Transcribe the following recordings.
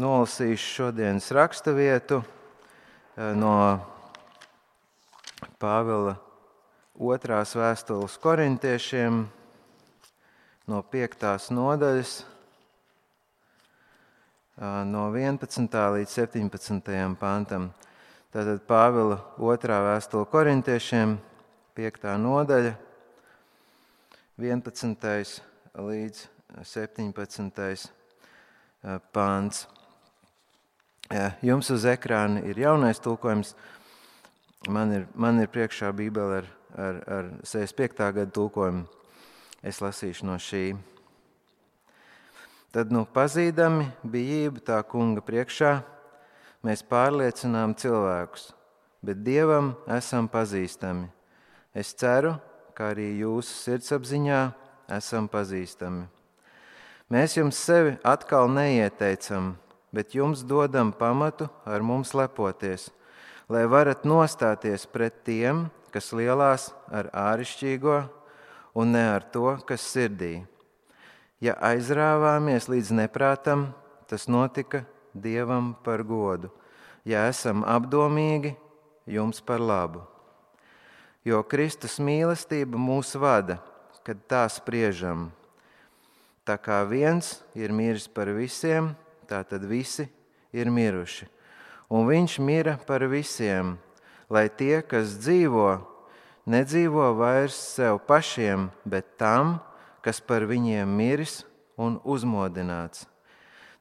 nolasīšu šodienas raksturvietu no Pāvila otrās vēstules korintiešiem, no 5. nodaļas, no 11. līdz 17. pantam. Tātad Pāvila otrā vēstule korintiešiem, 5. nodaļa, 11. līdz 17. Pāns. Jums uz ekrāna ir jaunais tulkojums. Man ir, man ir priekšā Bībele ar, ar, ar 65. gada tulkojumu. Es lasīšu no šī. Tad, nu, pazīdami bijību tā kunga priekšā, Mēs pārliecinām cilvēkus, bet Dievam esam pazīstami. Es ceru, ka arī jūsu sirdsapziņā esam pazīstami. Mēs jums sevi atkal neieteicam, bet jums dodam pamatu ar mums lepoties, lai varat nostāties pret tiem, kas lielās ar āršķirīgo un ne ar to, kas sirdī. Ja aizrāvāmies līdz neprātam, tas notika Dievam par godu, ja esam apdomīgi, jums par labu. Jo Kristus mīlestība mūs vada, kad tā spriežam. Tā kā viens ir miris par visiem, tā tad visi ir miruši. Un viņš mira par visiem, lai tie, kas dzīvo, nedzīvo vairs sev pašiem, bet tam, kas par viņiem miris un uzmodināts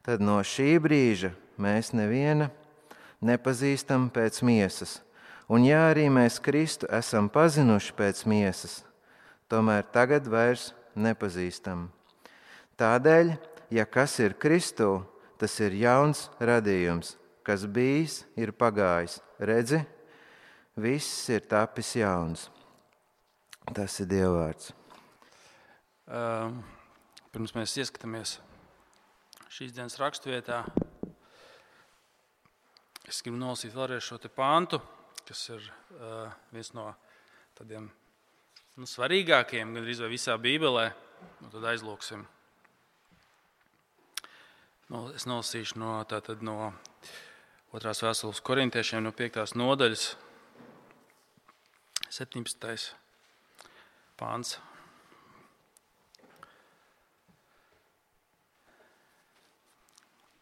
tad no šī brīža mēs neviena nepazīstam pēc miesas. Un ja arī mēs Kristu esam pazinuši pēc miesas, tomēr tagad vairs nepazīstam. Tādēļ, ja kas ir Kristu, tas ir jauns radījums, kas bijis, ir pagājis. Redzi, viss ir tapis jauns. Tas ir Dievvvārds. Um, pirms mēs ieskatāmies šīs dienas raksturvietā. Es gribu nolasīt vēlreiz šo pāntu, kas ir uh, viens no tādiem nu, svarīgākajiem, gan arī visā Bībelē. Nu, tad aizlūksim. Nu, es nolasīšu no, tātad, no otrās vēstules korintiešiem, no 5. nodaļas, 17. pāns.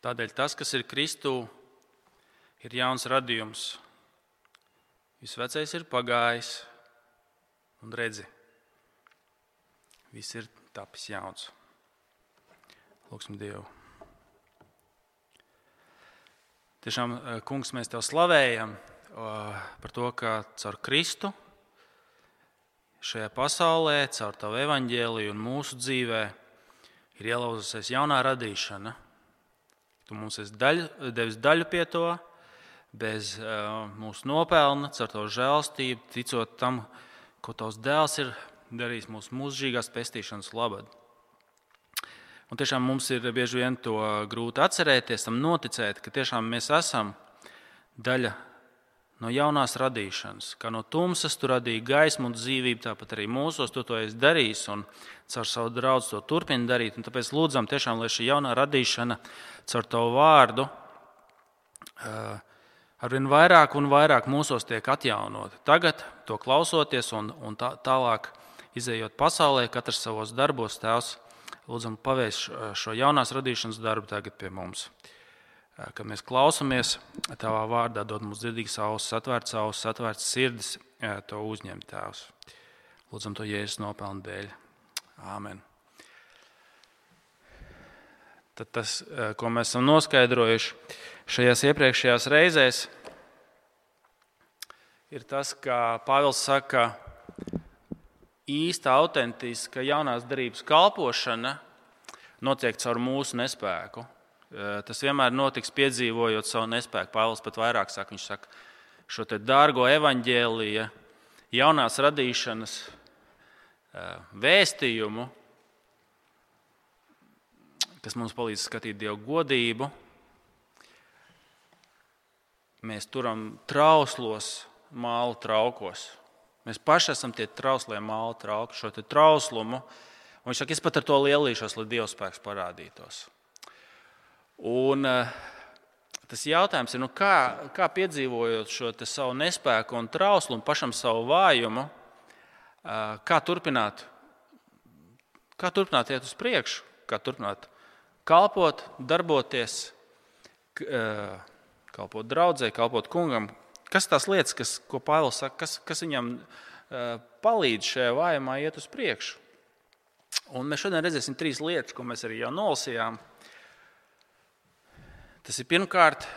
Tādēļ tas, kas ir Kristū, ir jauns radījums. Viss vecais ir pagājis, un redzi, viss ir tapis jauns. Lūksim Dievu. Tiešām, eh, Kungs, mēs Tev slavējam par to, ka caur Kristu šajā pasaulē, caur Tavu evaņģēliju un mūsu dzīvē ir ielauzusies jaunā radīšana Tu mums esi daļ, devis daļu pie to, bez uh, mūsu nopelna, ar to žēlstību, ticot tam, ko tavs dēls ir darījis mūsu mūžīgās pestīšanas labad. Un tiešām mums ir bieži vien to grūti atcerēties, tam noticēt, ka tiešām mēs esam daļa no jaunās radīšanas. Kā no tumsas tu radīji gaismu un dzīvību, tāpat arī mūsos tu to esi darījis un caur savu draugu to turpini darīt. Un tāpēc lūdzam, tiešām, lai šī jaunā radīšana caur tavu vārdu arvien vairāk un vairāk mūsos tiek atjaunota. Tagad, to klausoties un, un tā, tālāk izējot pasaulē, katrs savos darbos, Tēvs, lūdzam, pavēst šo jaunās radīšanas darbu tagad pie mums kad mēs klausāmies Tavā vārdā, dod mums dzirdīgas ausis, atvērts ausis, atvērts sirdis, to uzņemt Tēvs. Lūdzam to Jēzus nopelnu dēļ. Āmen. Tad tas, ko mēs esam noskaidrojuši šajās iepriekšējās reizēs, ir tas, ka Pāvils saka, ka īsta, autentiska jaunās darbības kalpošana notiek caur mūsu nespēku Eh, tas vienmēr notiks piedzīvojot savu nespēku. Pāvils pat vairāk saka, viņš saka, šo dārgo evaņģēlīju, jaunās radīšanas eh, vēstījumu, kas mums palīdz skatīt Dievu godību. Mēs turam trauslos mālu traukos. Mēs paši esam tie trauslie mālu trauki, šo trauslumu. Un viņš saka, es pat ar to lielīšos, lai Dieva spēks parādītos. Un, eh, Tas jautājums ir, nu kā, kā piedzīvojot šo savu nespēku un trauslu un pašam savu vājumu, kā turpināt, kā turpināt iet uz priekšu, kā turpināt kalpot, darboties, kalpot draudzē, kalpot kungam. Kas tās lietas, kas, ko Pāvils saka, kas, kas viņam palīdz šajā vājumā iet uz priekšu? Un mēs šodien redzēsim trīs lietas, ko mēs arī jau nolasījām. Tas ir pirmkārt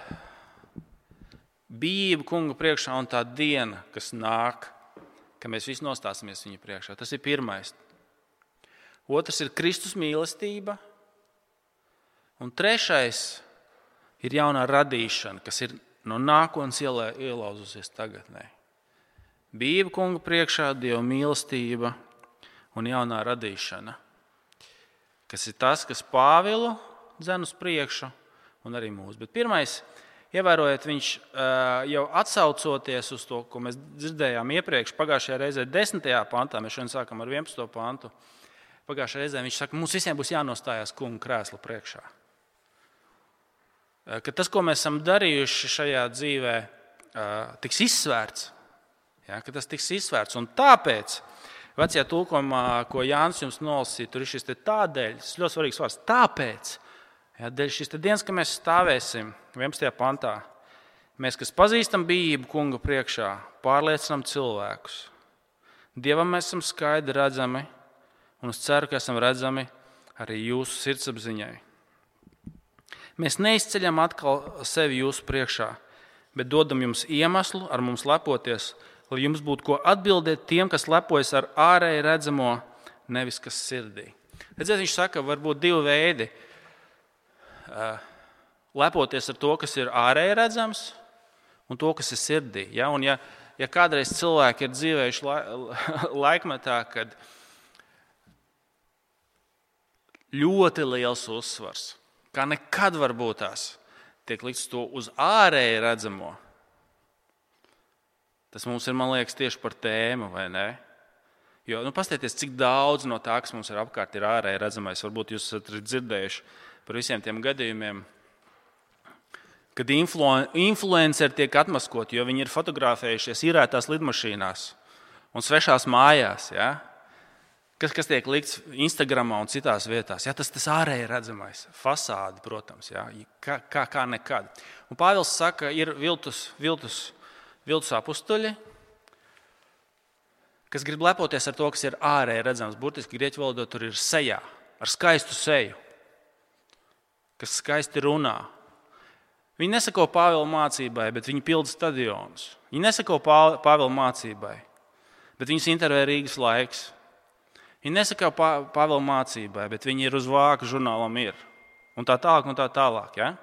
bijība kunga priekšā un tā diena, kas nāk, ka mēs visi nostāsimies viņa priekšā. Tas ir pirmais. Otrs ir Kristus mīlestība. Un trešais ir jaunā radīšana, kas ir no nākotnes ielauzusies tagadnē. Bība kunga priekšā, Dieva mīlestība un jaunā radīšana, kas ir tas, kas Pāvilu dzen uz priekšu un arī mūsu. Bet pirmais, ievērojiet, viņš jau atsaucoties uz to, ko mēs dzirdējām iepriekš, pagājušajā reizē, 10. pantā, mēs šodien sākam ar 11. pantu. Pagājušajā reizē viņš saka, mums visiem būs jānostājās kungu krēsla priekšā. Ka tas, ko mēs esam darījuši šajā dzīvē, tiks izsvērts. Ja, tas tiks izsvērts. Un tāpēc, vecajā tulkumā, ko Jānis jums nolasīja, tur ir šis tādēļ, tas ļoti svarīgs vārds. Tāpēc, Ja, dēļ šīs dienas, kad mēs stāvēsim 11. pantā, mēs, kas pazīstam bijību kunga priekšā, pārliecinām cilvēkus. Dievam mēs esam skaidri redzami, un es ceru, ka esam redzami arī jūsu sirdsapziņai. Mēs neizceļam atkal sevi jūsu priekšā, bet dodam jums iemeslu ar mums lepoties, lai jums būtu ko atbildēt tiem, kas lepojas ar ārēji redzamo, nevis kas sirdī. Redziet, viņš saka, var būt divi veidi Eh, lepoties ar to, kas ir ārēji redzams, un to, kas ir sirdī. Ja? Un ja, ja kādreiz cilvēki ir dzīvējuši la, laikmetā, kad ļoti liels uzsvars, kā nekad var būt tās, tiek likts to uz ārēji redzamo, tas mums ir, man liekas, tieši par tēmu, vai ne? Jo, nu, paskatieties, cik daudz no tā, kas mums ir apkārt, ir ārēji redzamais. Varbūt jūs esat dzirdējuši par visiem tiem gadījumiem, kad influ, influenceri tiek atmaskoti, jo viņi ir fotografējušies īrētās lidmašīnās un svešās mājās. Ja? Kas, kas tiek likts Instagram un citās vietās? Ja, tas ir ārēji redzamais, fasāde, protams, ja? kā, kā, kā nekad. Un Pāvils saka, ir viltus, viltus, viltus apstuļi, kas grib lepoties ar to, kas ir ārēji redzams. Burtiski grieķu valodā tur ir sejā, ar skaistu seju kas skaisti runā. Viņi nesako Pāvila mācībai, bet viņi pilda stadionus. Viņi nesako Pāvila mācībai, bet viņus intervē Rīgas laiks. Viņi nesako Pāvila mācībai, bet viņi ir uz vāka žurnālam ir. Un tā tālāk, un tā tālāk. Ja?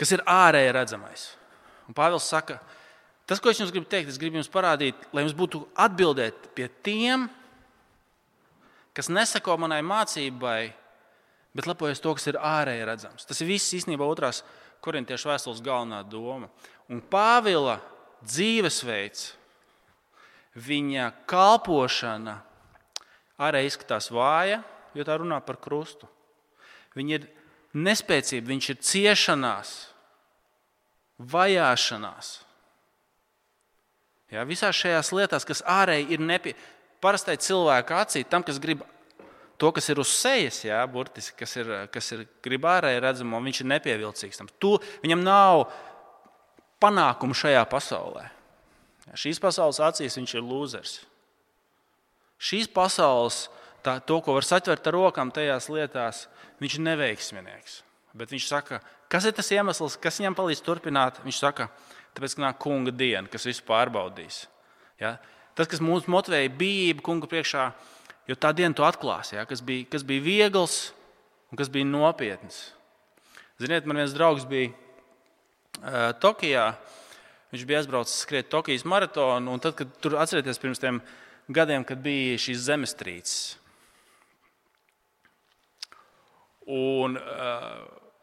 Kas ir ārēji redzamais? Un Pāvils saka, tas, ko es jums gribu teikt, es gribu jums parādīt, lai jums būtu atbildēt pie tiem, kas nesako manai mācībai, bet lepojas to, kas ir ārēji redzams. Tas ir viss īstenībā otrās korintiešu vēstules galvenā doma. Un Pāvila dzīvesveids, viņa kalpošana ārēji izskatās vāja, jo tā runā par krustu. Viņa ir nespēcība, viņš ir ciešanās, vajāšanās. Ja, visās šajās lietās, kas ārēji ir nepieciešamas, parastai cilvēka acī, tam, kas grib to, kas ir uz sejas, jā, burtiski, kas ir, kas ir grib ārēji redzamo, viņš ir nepievilcīgs. Tam. Tu, viņam nav panākumu šajā pasaulē. Jā, šīs pasaules acīs viņš ir lūzers. Šīs pasaules, tā, to, ko var satvert ar rokām tajās lietās, viņš ir neveiksminieks. Bet viņš saka, kas ir tas iemesls, kas viņam palīdz turpināt? Viņš saka, tāpēc, ka nāk kunga diena, kas visu pārbaudīs. Ja? Tas, kas mūs motivēja, bija kunga priekšā, jo tā diena to atklās, ja, kas, bija, kas bija viegls un kas bija nopietns. Ziniet, man viens draugs bija uh, Tokijā. Viņš bija aizbraucis skriet Tokijas maratonu, un tad, kad tur atcerieties pirms tiem gadiem, kad bija šīs zemestrīces. Un, uh,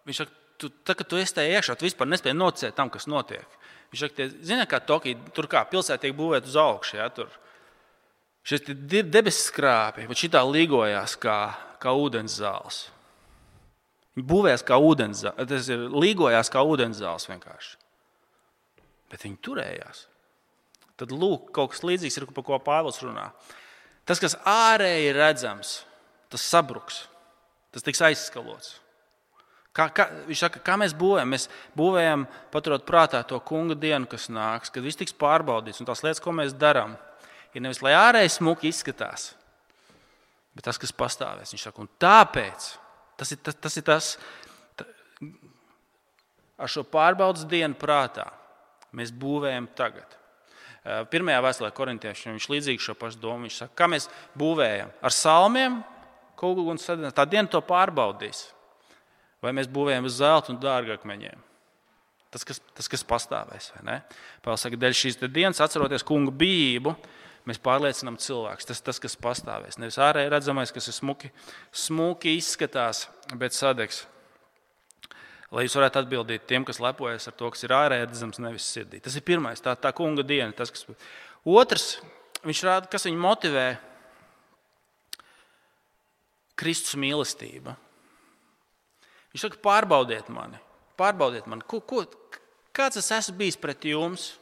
viņš saka, tu, tā, kad tu esi tajā iekšā, tu vispār nespēji nocēt tam, kas notiek. Viņš saka, zina, kā Tokija, tur kā pilsēta tiek būvēta uz augšu. Ja, tur. Šis debesu skrāpji, bet šī tā līgojās kā, kā ūdens zāles. Viņi būvējās kā ūdenzāles, tas ir līgojās kā ūdenzāles vienkārši. Bet viņi turējās. Tad lūk, kaut kas līdzīgs ir, par ko Pāvils runā. Tas, kas ārēji redzams, tas sabruks, tas tiks aizskalots. Kā, kā, viņš saka, kā mēs būvējam? Mēs būvējam, paturot prātā to kunga dienu, kas nāks, kad viss tiks pārbaudīts. Un tās lietas, ko mēs darām, ir nevis lai ārēji smuki izskatās, bet tas, kas pastāvēs. Viņš saka, un tāpēc tas ir tas, tas, ir tas ar šo pārbaudas dienu prātā mēs būvējam tagad. Pirmajā vēstulē korintiešiem viņš līdzīgi šo pašu domu. Viņš saka, kā mēs būvējam ar salmiem, kaut ko tādu. Tā diena to pārbaudīs. Vai mēs būvējam uz zelta un dārgakmeņiem. Tas, kas, tas, kas pastāvēs. Pāvils saka, dēļ šīs dienas, atceroties kungu bijību, mēs pārliecinām cilvēkus. Tas, tas kas pastāvēs. Nevis ārēji redzamais, kas ir smuki, smuki izskatās, bet sadegs. Lai jūs varētu atbildēt tiem, kas lepojas ar to, kas ir ārēji redzams, nevis sirdī. Tas ir pirmais, tā, tā kunga diena. Tas, kas... Otrs, viņš rāda, kas viņu motivē. Kristus mīlestība. Viņš saka, pārbaudiet mani, pārbaudiet mani. Ko, ko, kāds es esmu bijis pret jums,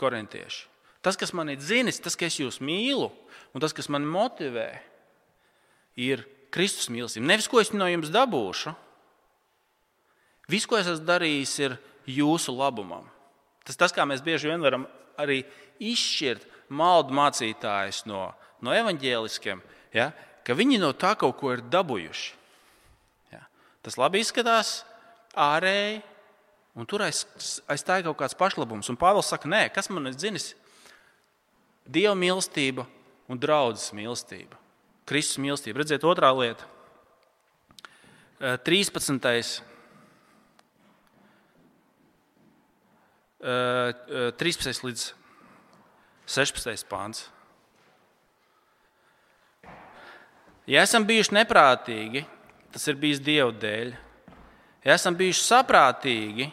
korintieši? Tas, kas man ir dzinis, tas, ka es jūs mīlu, un tas, kas man motivē, ir Kristus mīlestība. Nevis, ko es no jums dabūšu. Viss, ko es esmu darījis, ir jūsu labumam. Tas tas, kā mēs bieži vien varam arī izšķirt maldu mācītājus no, no evaņģēliskiem, ja, ka viņi no tā kaut ko ir dabūjuši. Ja. Tas labi izskatās ārēji, un tur aiz, aiz tā ir kaut kāds pašlabums. Un Pāvils saka, nē, kas man ir dzinis? Dieva mīlestība un draudzes mīlestība. Kristus mīlestība. Redziet, otrā lieta. 13. 13. līdz 16. pāns. Ja esam bijuši neprātīgi, tas ir bijis Dieva dēļ. Ja esam bijuši saprātīgi,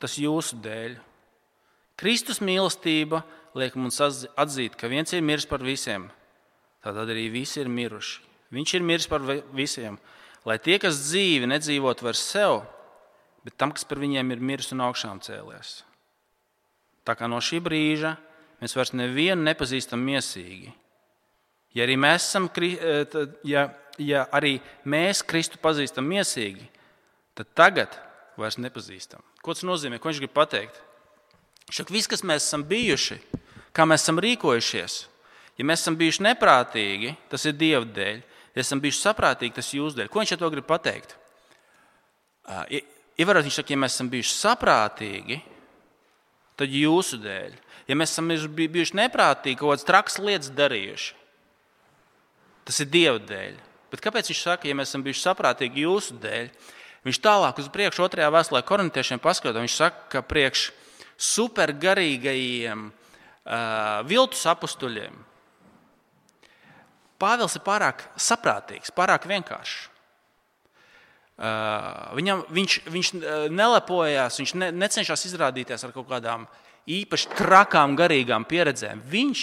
tas jūsu dēļ. Kristus mīlestība liek mums atzīt, ka viens ir miris par visiem, tad arī visi ir miruši. Viņš ir miris par visiem, lai tie, kas dzīvi, nedzīvot vairs sev, bet tam, kas par viņiem ir miris un augšām cēlies. Tā kā no šī brīža mēs vairs nevienu nepazīstam miesīgi. Ja arī mēs, esam, e, ja, ja arī mēs Kristu pazīstam miesīgi, tad tagad vairs nepazīstam. Ko tas nozīmē? Ko viņš grib pateikt? Šak, viss, kas mēs esam bijuši, kā mēs esam rīkojušies. Ja mēs esam bijuši neprātīgi, tas ir Dieva dēļ. Ja esam bijuši saprātīgi, tas ir jūsu dēļ. Ko viņš ar to grib pateikt? Ievērot, viņš saka, ja mēs esam bijuši saprātīgi, tad jūsu dēļ. Ja mēs esam bijuši neprātīgi, kaut kādas trakas lietas darījuši, tas ir Dieva dēļ. Bet kāpēc viņš saka, ja mēs esam bijuši saprātīgi jūsu dēļ? Viņš tālāk uz priekšu, otrajā vēstulē korintiešiem paskatās, viņš saka, ka priekš supergarīgajiem uh, viltus apstuļiem. Pāvils ir pārāk saprātīgs, pārāk vienkāršs. Viņam, viņš, viņš nelepojās, viņš ne, necenšas izrādīties ar kaut kādām īpaši trakām, garīgām pieredzēm. Viņš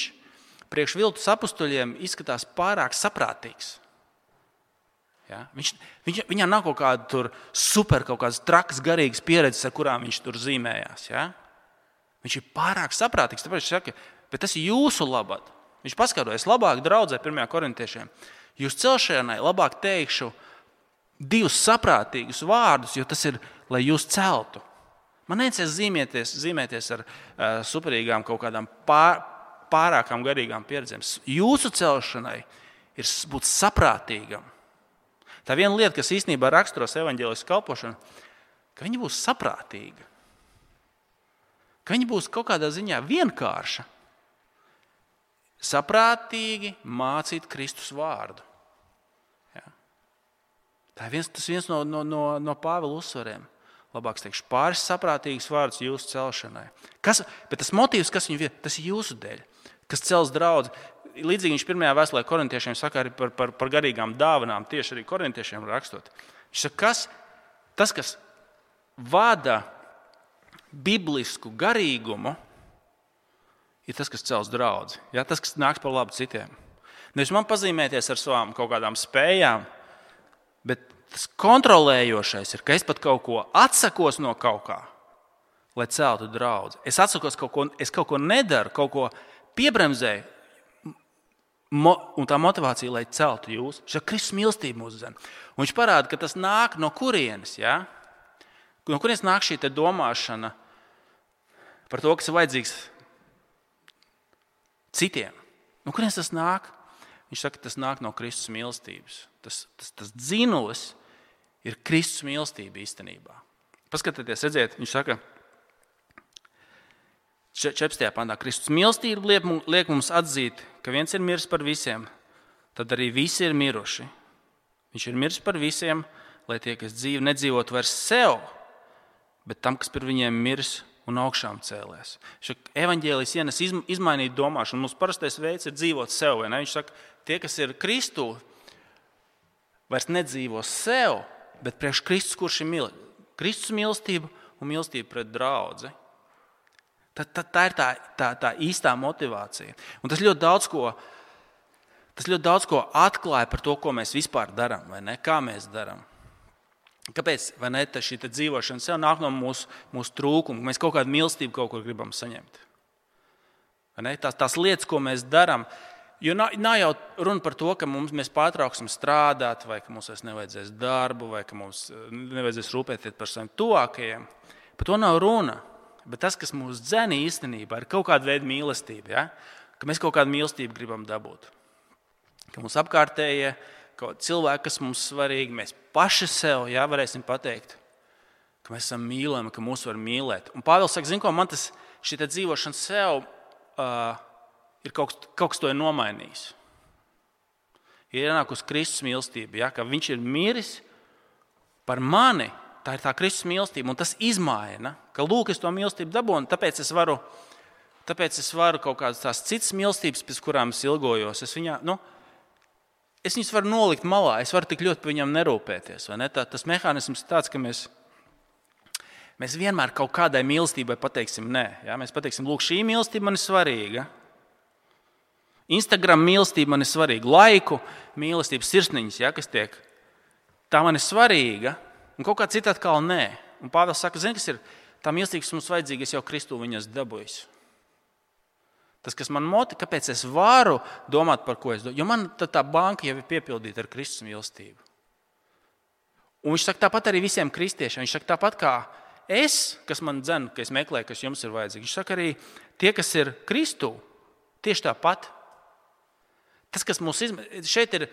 priekš viltus apstuļiem izskatās pārāk saprātīgs. Ja? Viņš, viņš, viņam nav kaut kāda super, kaut kādas trakas, garīgas pieredzes, ar kurām viņš tur zīmējās. Ja? Viņš ir pārāk saprātīgs. Tāpēc viņš saka, bet tas ir jūsu labad. Viņš paskaidrojas, labāk draudzē pirmajā korintiešiem. Jūs celšanai labāk teikšu divus saprātīgus vārdus, jo tas ir, lai jūs celtu. Man neicies zīmēties, zīmēties ar uh, superīgām kaut kādām pār, pārākām garīgām pieredzēm. Jūsu celšanai ir būt saprātīgam. Tā viena lieta, kas īstenībā raksturos evaņģēlijas kalpošanu, ka viņi būs saprātīgi ka viņi būs kaut kādā ziņā vienkārša, saprātīgi mācīt Kristus vārdu. Ja? Tā ir viens, viens no, no, no, no Pāvila uzsvariem. Labāk teikšu, pāris saprātīgs vārds jūsu celšanai. Kas, bet tas motīvs, kas viņu tas ir jūsu dēļ, kas cels draugu. Līdzīgi viņš pirmajā vēstulē korintiešiem saka arī par, par, par garīgām dāvanām, tieši arī korintiešiem rakstot. Viņš saka, kas, tas, kas vada biblisku garīgumu, ir tas, kas cels draugu. Ja? Tas, kas nāks par labu citiem. Nevis man pazīmēties ar savām kaut kādām spējām, bet tas kontrolējošais ir, ka es pat kaut ko atsakos no kaut kā, lai celtu draugu. Es atsakos kaut ko, es kaut ko nedaru, kaut ko piebremzēju. Mo, un tā motivācija, lai celtu jūs, ir Kristus mīlestība mūsu zem. Un viņš parāda, ka tas nāk no kurienes. Ja? No kurienes nāk šī domāšana par to, kas ir vajadzīgs citiem? No kurienes tas nāk? Viņš saka, ka tas nāk no Kristus mīlestības. Tas, tas, tas dzinulis ir Kristus mīlestība īstenībā. Paskatieties, redziet, viņš saka, 14. pantā, Kristus mīlestība liek, mums atzīt, ka viens ir miris par visiem, tad arī visi ir miruši. Viņš ir miris par visiem, lai tie, kas dzīvo, nedzīvotu vairs sev, bet tam, kas par viņiem miris un augšām cēlēs. Šis evanģēlijs ienes izmainīt domāšanu. Mums parastais veids ir dzīvot sev. Viņš saka, tie, kas ir Kristū, vairs nedzīvo sev, bet priekš Kristus, kurš ir mīl, Kristus mīlestība un mīlestība pret draugu. Tā, tā, tā ir tā, tā, tā īstā motivācija. Un tas ļoti daudz ko, tas ļoti daudz ko atklāja par to, ko mēs vispār darām? Kā mēs darām. Kāpēc ne, šī dzīvošana sev nāk no mūsu, mūsu trūkuma? Mēs kaut kādu mīlestību kaut kur gribam saņemt. Tās, tās lietas, ko mēs darām, Jo nav, nav jau runa par to, ka mums, mēs pārtrauksim strādāt, vai ka mums vairs nevajadzēs darbu, vai ka mums eh, nevajadzēs rūpēties par saviem tuvākajiem. Par to nav runa. Bet tas, kas mūs dzēna īstenībā, ir kaut kāda veida mīlestība. Ja? Ka mēs kaut kādu mīlestību gribam dabūt. Ka mums apkārtējie cilvēki, kas mums svarīgi, mēs paši sev ja, varēsim pateikt, ka mēs esam mīlami, ka mūs var mīlēt. Un Pāvils saka, zinu, ko man tas šī dzīvošana sev. Uh, ir kaut, kaut kas to ir nomainījis. Ir ienākusi Kristus mīlestība, ja, ka Viņš ir miris par mani. Tā ir tā Kristus mīlestība, un tas izmaina, ka lūk, es to mīlestību dabūju, tāpēc es varu, tāpēc es varu kaut kādas tās citas mīlestības, pēc kurām es ilgojos. Es, viņā, nu, es viņus varu nolikt malā, es varu tik ļoti par viņiem nerūpēties. Ne? Tā, tas mehānisms ir tāds, ka mēs, mēs vienmēr kaut kādai mīlestībai pateiksim nē. Ja? Mēs pateiksim, lūk, šī mīlestība man ir svarīga. Instagram mīlestība man ir svarīga, laiku mīlestība, sirsniņas, ja, kas tiek. Tā man ir svarīga, un kaut kā cita atkal nē. Un Pāvils saka, zini, kas ir tā mīlestība, kas mums vajadzīga, es jau Kristu viņas dabūju. Tas, kas man motivē, kāpēc es varu domāt par ko es domāju, jo man tā banka jau ir piepildīta ar Kristus mīlestību. Un viņš saka, tāpat arī visiem kristiešiem. Viņš saka, tāpat kā es, kas man dzēna, ka es meklēju, kas jums ir vajadzīgs. Viņš saka, arī tie, kas ir Kristū, tieši tāpat Tas, kas mums izma... šeit ir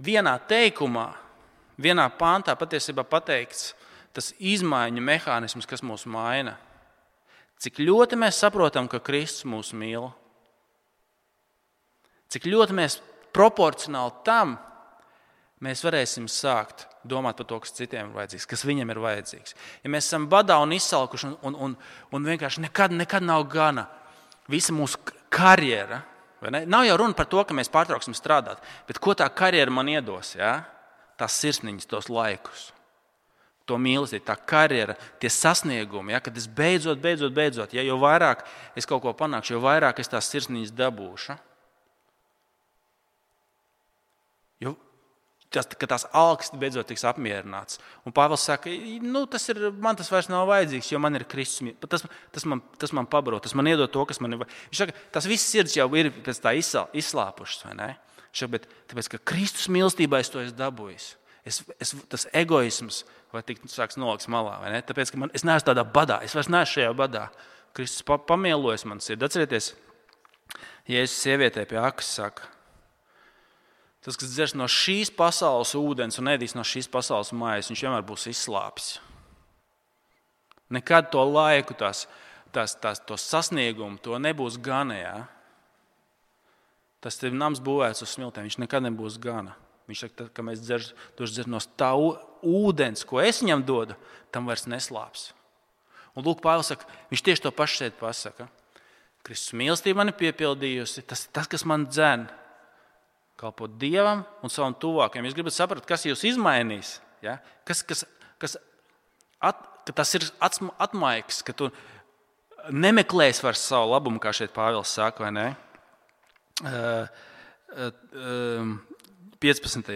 vienā teikumā, vienā pāntā patiesībā pateikts, tas izmaiņu mehānisms, kas mūs maina. Cik ļoti mēs saprotam, ka Kristus mūs mīl, cik ļoti mēs proporcionāli tam mēs varēsim sākt domāt par to, kas citiem ir vajadzīgs, kas viņam ir vajadzīgs. Ja mēs esam badā un izsalkuši un, un, un, un vienkārši nekad, nekad nav gana, visa mūsu karjera Nav jau runa par to, ka mēs pārtrauksim strādāt, bet ko tā karjera man iedos? Ja? Tās sirsniņas, tos laikus, to mīlestību, tā karjera, tie sasniegumi, ja? kad es beidzot, beidzot, beidzot, ja jo vairāk es kaut ko panākšu, jo vairāk es tās sirsniņas dabūšu. Jo tas, ka tās algas beidzot tiks apmierināts. Un Pāvils saka, nu, tas ir, man tas vairs nav vajadzīgs, jo man ir Kristus. Tas, tas, man, tas man pabaro, tas man iedod to, kas man ir. Viņš saka, tas viss sirds jau ir pēc tā izslāpušas, vai ne? Saka, bet tāpēc, ka Kristus mīlestībā es to esmu dabūjis. Es, es, tas egoisms vai tik sāks nolikt malā, ne? Tāpēc, man, es neesmu tādā badā, es vairs neesmu šajā badā. Kristus pa, pamielojas man sirdi. Atcerieties, Jēzus sievietē pie akas saka, Tas, kas dzers no šīs pasaules ūdens un ēdīs no šīs pasaules mājas, viņš vienmēr būs izslāpis. Nekad to laiku, tās, tās, tās, to sasniegumu, to nebūs gana. Jā. Tas ir nams būvēts uz smiltēm, viņš nekad nebūs gana. Viņš saka, ka mēs dzersim no tā ūdens, ko es viņam dodu, tam vairs neslāps. Un Lūk, Pāvils saka, viņš tieši to pašu šeit pasaka. Kristus mīlestība man ir piepildījusi, tas ir tas, kas man dzēna kalpot Dievam un savam tuvākajam. Jūs gribat saprast, kas jūs izmainīs. Ja? Kas, kas, kas at, ka tas ir atmaigs, ka tu nemeklēsi vairs savu labumu, kā šeit Pāvils saka, vai ne? Uh, uh, uh, 15.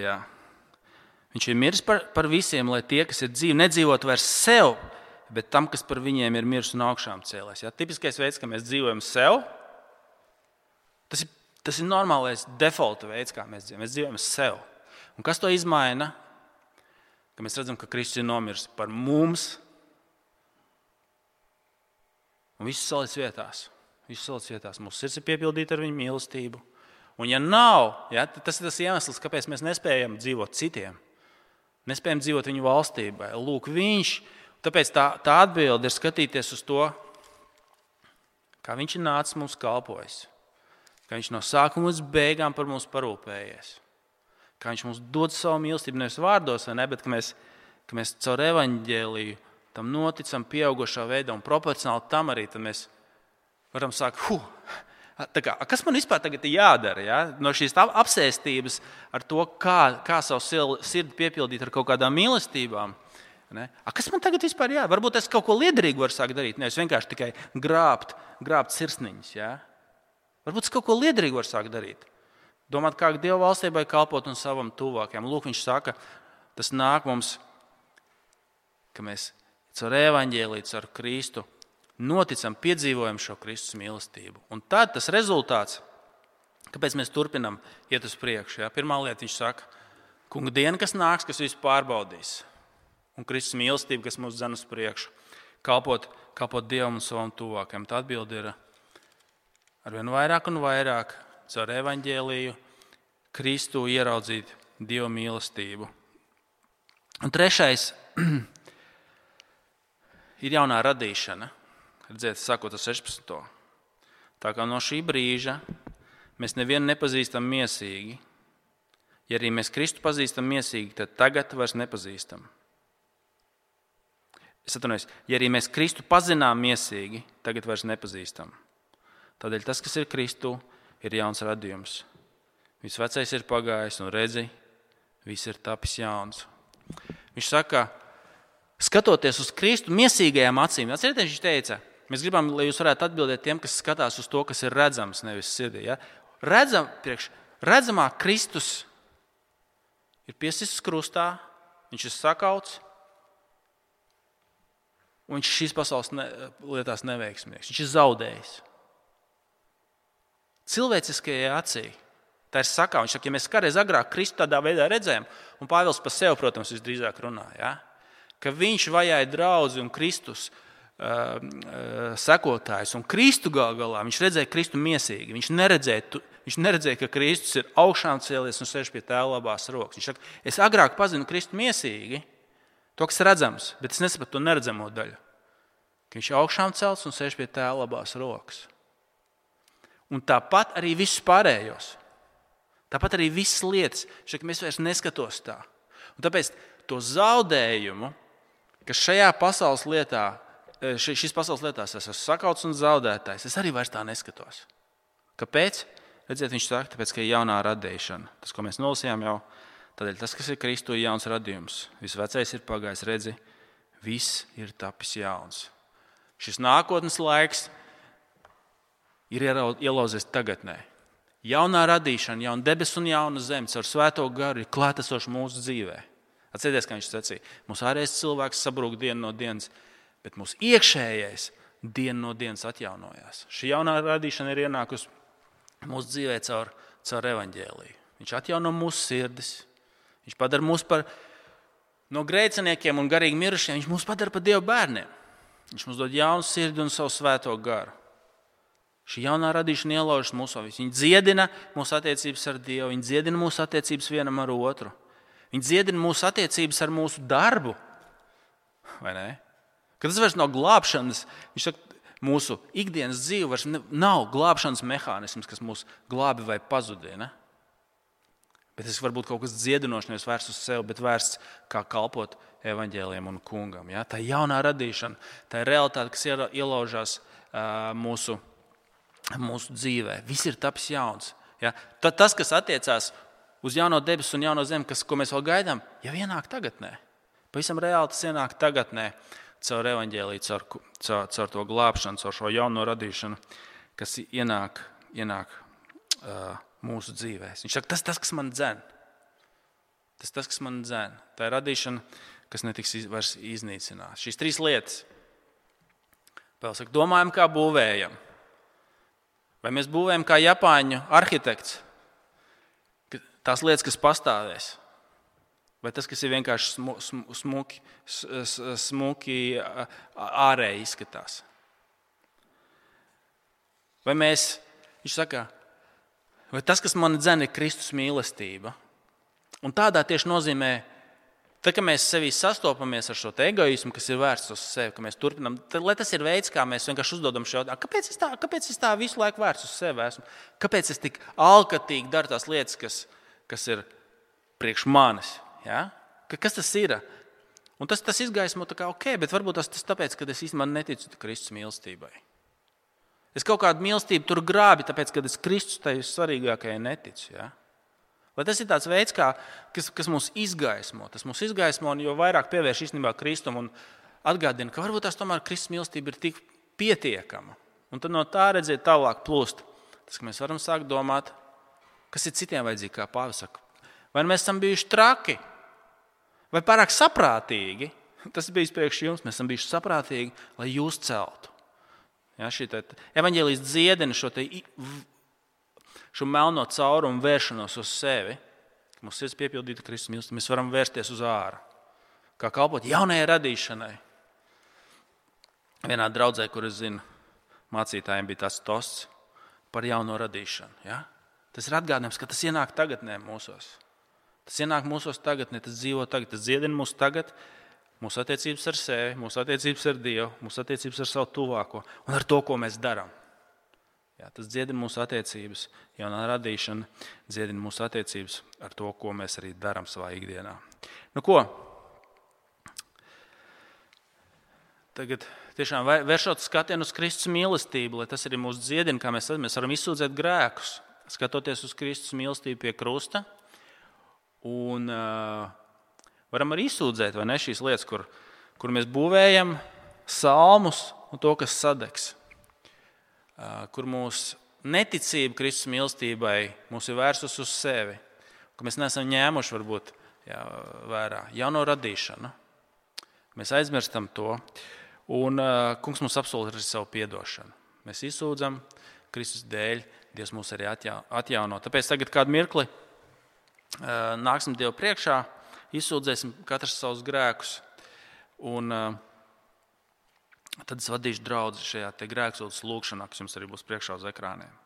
Viņš ir miris par, par visiem, lai tie, kas ir dzīvi, nedzīvotu vairs sev, bet tam, kas par viņiem ir miris un augšām cēlēs. Ja? Tipiskais veids, kā mēs dzīvojam sev, tas ir, tas ir normālais default veids, kā mēs dzīvojam. Mēs dzīvojam sev. Un kas to izmaina? Ka mēs redzam, ka Kristus ir nomiris par mums. Un viss salicis vietās. Viss salicis vietās. Mūsu sirds ir piepildīta ar viņa mīlestību. Un, ja nav, ja, tas ir tas iemesls, kāpēc mēs nespējam dzīvot citiem. Nespējam dzīvot viņu valstībā. Lūk, viņš. Tāpēc tā, tā atbilde ir skatīties uz to, kā viņš ir nācis mums kalpojis. Kā viņš no sākuma līdz beigām par mums parūpējies. Kā viņš mums dod savu mīlestību nevis vārdos, ne, bet ka mēs, ka mēs caur evaņģēliju tam noticam pieaugušā veidā un proporcionāli tam arī mēs varam sākt. Huh, Kā, kas man vispār tagad ir jādara? Ja? No šīs apsēstības ar to, kā, kā savu sirdi piepildīt ar kaut kādām mīlestībām. Ne? A, kas man tagad vispār jādara? Varbūt es kaut ko liederīgu varu sākt darīt, nevis vienkārši tikai grābt, grābt sirsniņas. Ja? Varbūt es kaut ko liederīgu varu sākt darīt. Domāt, kā Dieva valstībai kalpot un savam tuvākajam. Lūk, viņš saka, tas nāk mums, ka mēs caur evaņģēlīju, caur Kristu noticam, piedzīvojam šo Kristus mīlestību. Un tad tas rezultāts, kāpēc mēs turpinām iet uz priekšu. Ja? Pirmā lieta, viņš saka, kunga diena, kas nāks, kas visu pārbaudīs, un Kristus mīlestība, kas mūs dzen uz priekšu, kalpot, kalpot Dievam un savam tuvākajam. Tā atbilde ir arvien vairāk un vairāk caur evaņģēlīju, Kristu ieraudzīt Dieva mīlestību. Un trešais ir jaunā radīšana. Redziet, sakot ar 16. Tā kā no šī brīža mēs nevienu nepazīstam mīsīgi, ja arī mēs Kristu pazīstam mīsīgi, tad tagad vairs nepazīstam. Es atvainojos, ja arī mēs Kristu pazinām mīsīgi, tagad vairs nepazīstam. Tādēļ tas, kas ir Kristu, ir jauns radījums. Viss vecais ir pagājis, un redzi, viss ir tapis jauns. Viņš saka, skatoties uz Kristu, mīsīgajām acīm, atcerieties, viņš teica, Mēs gribam, lai jūs varētu atbildēt tiem, kas skatās uz to, kas ir redzams, nevis sirdī. Ja? Redzam, priekš, redzamā Kristus ir piesists krustā, viņš ir sakauts, un viņš šīs pasaules ne, lietās neveiksmīgs. Viņš ir zaudējis. Cilvēciskajai acī. Tā ir sakā. Viņš saka, ja mēs kādreiz agrāk Kristu tādā veidā redzējām, un Pāvils par sevi, protams, visdrīzāk runāja, ja? ka viņš vajāja draugu un Kristus sekotājs. Un Kristu gal galā viņš redzēja Kristu mīsīgi. Viņš neredzēja, viņš neredzēja, ka Kristus ir augšām cēlies un sēž pie tēva labās rokas. Viņš saka, es agrāk pazinu Kristu mīsīgi, to, kas redzams, bet es nesapratu to neredzamo daļu. Ka viņš augšām celts un sēž pie tēva labās rokas. Un tāpat arī visus pārējos. Tāpat arī visas lietas, šeit mēs vairs neskatos tā. Un tāpēc to zaudējumu, kas šajā pasaules lietā šīs pasaules lietās es esmu sakauts un zaudētājs. Es arī vairs tā neskatos. Kāpēc? Redziet, viņš saka, tāpēc, ka ir jaunā radīšana. Tas, ko mēs nolasījām jau, tādēļ tas, kas ir Kristu, ir jauns radījums. Viss vecais ir pagājis, redzi, viss ir tapis jauns. Šis nākotnes laiks ir ielauzies tagadnē. Jaunā radīšana, jauna debesis un jauna zeme ar svēto garu ir klātesoša mūsu dzīvē. Atcerieties, kā viņš sacīja, mūsu ārējais cilvēks sabrūk dienu no dienas bet mūsu iekšējais dienu no dienas atjaunojās. Šī jaunā radīšana ir ienākusi mūsu dzīvē caur, caur evaņģēliju. Viņš atjauno mūsu sirdis, viņš padara mūs par no grēciniekiem un garīgi mirušiem, viņš mūs padara par Dieva bērniem. Viņš mums dod jaunu sirdi un savu svēto garu. Šī jaunā radīšana ielaužas mūsu vidū. Viņa dziedina mūsu attiecības ar Dievu, viņa dziedina mūsu attiecības vienam ar otru. Viņa dziedina mūsu attiecības ar mūsu darbu. Vai ne? Ka tas vairs nav glābšanas, viņš saka, mūsu ikdienas dzīve vairs nav glābšanas mehānisms, kas mūs glābi vai pazudina. Bet tas var būt kaut kas dziedinošs, nevis vērsts uz sevi, bet vērsts kā kalpot evaņģēliem un kungam. Ja? Tā ir jaunā radīšana, tā ir realitāte, kas ielaužās uh, mūsu, mūsu dzīvē. Viss ir tapis jauns. Ja? Tad tas, kas attiecās uz jauno debesu un jauno zemi, kas, ko mēs vēl gaidām, jau ienāk tagadnē. Pavisam reāli tas ienāk tagadnē caur evaņģēlīju, caur, caur, caur to glābšanu, caur šo jauno radīšanu, kas ienāk, ienāk uh, mūsu dzīvēm. Viņš saka, tas ir tas, kas man dzen. Tas tas, kas man dzēna. Tā ir radīšana, kas netiks vairs iznīcināta. Šīs trīs lietas. Vēl saka, domājam, kā būvējam. Vai mēs būvējam kā Japāņu arhitekts? Tās lietas, kas pastāvēs. Vai tas, kas ir vienkārši smuki, smuki ārēji izskatās? Vai mēs, viņš saka, vai tas, kas man dzēna, ir Kristus mīlestība? Un tādā tieši nozīmē, tad, kad mēs sevī sastopamies ar šo egoismu, kas ir vērsts uz sevi, ka mēs turpinām, tad tas ir veids, kā mēs vienkārši uzdodam šo jautājumu, kāpēc es tā, kāpēc es tā visu laiku vērsts uz sevi esmu? Kāpēc es tik alkatīgi daru tās lietas, kas, kas ir priekš manis? Ja? Kas tas ir? Un tas, tas izgaismo, ka, ok, bet varbūt tas ir tāpēc, ka es īstenībā neticu Kristus mīlestībai. Es kaut kādu mīlestību tur grābi, tāpēc, ka es Kristus tai svarīgākajai neticu. Ja? Vai tas ir tāds veids, kā, kas, kas mūs izgaismo? Tas mūs izgaismo, un jo vairāk pievērš īstenībā Kristum un atgādina, ka varbūt tās tomēr Kristus mīlestība ir tik pietiekama. Un tad no tā redzēt tālāk plūst. Tas, ka mēs varam sākt domāt, kas ir citiem vajadzīgi, kā Pāvils saka. Vai mēs esam bijuši traki, vai pārāk saprātīgi? Tas bija priekš jums, mēs esam bijuši saprātīgi, lai jūs celtu. Ja, šī evaņģēlijas dziedina šo, te, šo melno caurumu vēršanos uz sevi. Mums ir piepildīta Kristus mīlestība. Mēs varam vērsties uz ārā, kā kalpot jaunajai radīšanai. Vienā draudzē, kur es zinu, mācītājiem bija tas tosts par jauno radīšanu. Ja? Tas ir atgādinājums, ka tas ienāk tagadnē mūsos. Tas ienāk mūsos tagadnē, tas dzīvo tagad, tas dziedina mūs tagad, mūsu attiecības ar sevi, mūsu attiecības ar Dievu, mūsu attiecības ar savu tuvāko un ar to, ko mēs darām. Jā, tas dziedina mūsu attiecības, jaunā radīšana dziedina mūsu attiecības ar to, ko mēs arī darām savā ikdienā. Nu, ko? Tagad tiešām vēršot skatienu uz Kristus mīlestību, lai tas arī mūs dziedina, kā mēs, mēs varam izsūdzēt grēkus, skatoties uz Kristus mīlestību pie krusta. Un, uh, varam arī izsūdzēt ne, šīs lietas, kur, kur mēs būvējam salmus un to, kas sadegs. Kur mūsu neticība Kristus mīlestībai mūs ir vērsus uz sevi, ka mēs neesam ņēmuši varbūt jā, vērā jauno radīšanu. Mēs aizmirstam to, un Kungs mums apsolīja arī savu atdošanu. Mēs izsūdzam Kristus dēļ, Dievs mūs arī atjauno. Tāpēc tagad kādu mirkli nāksim Dievu priekšā izsūdzēsim katrs savus grēkus. Un, uh, tad es vadīšu draugu šajā grēksūdzes lūkšanā, kas jums arī būs priekšā uz ekrāniem.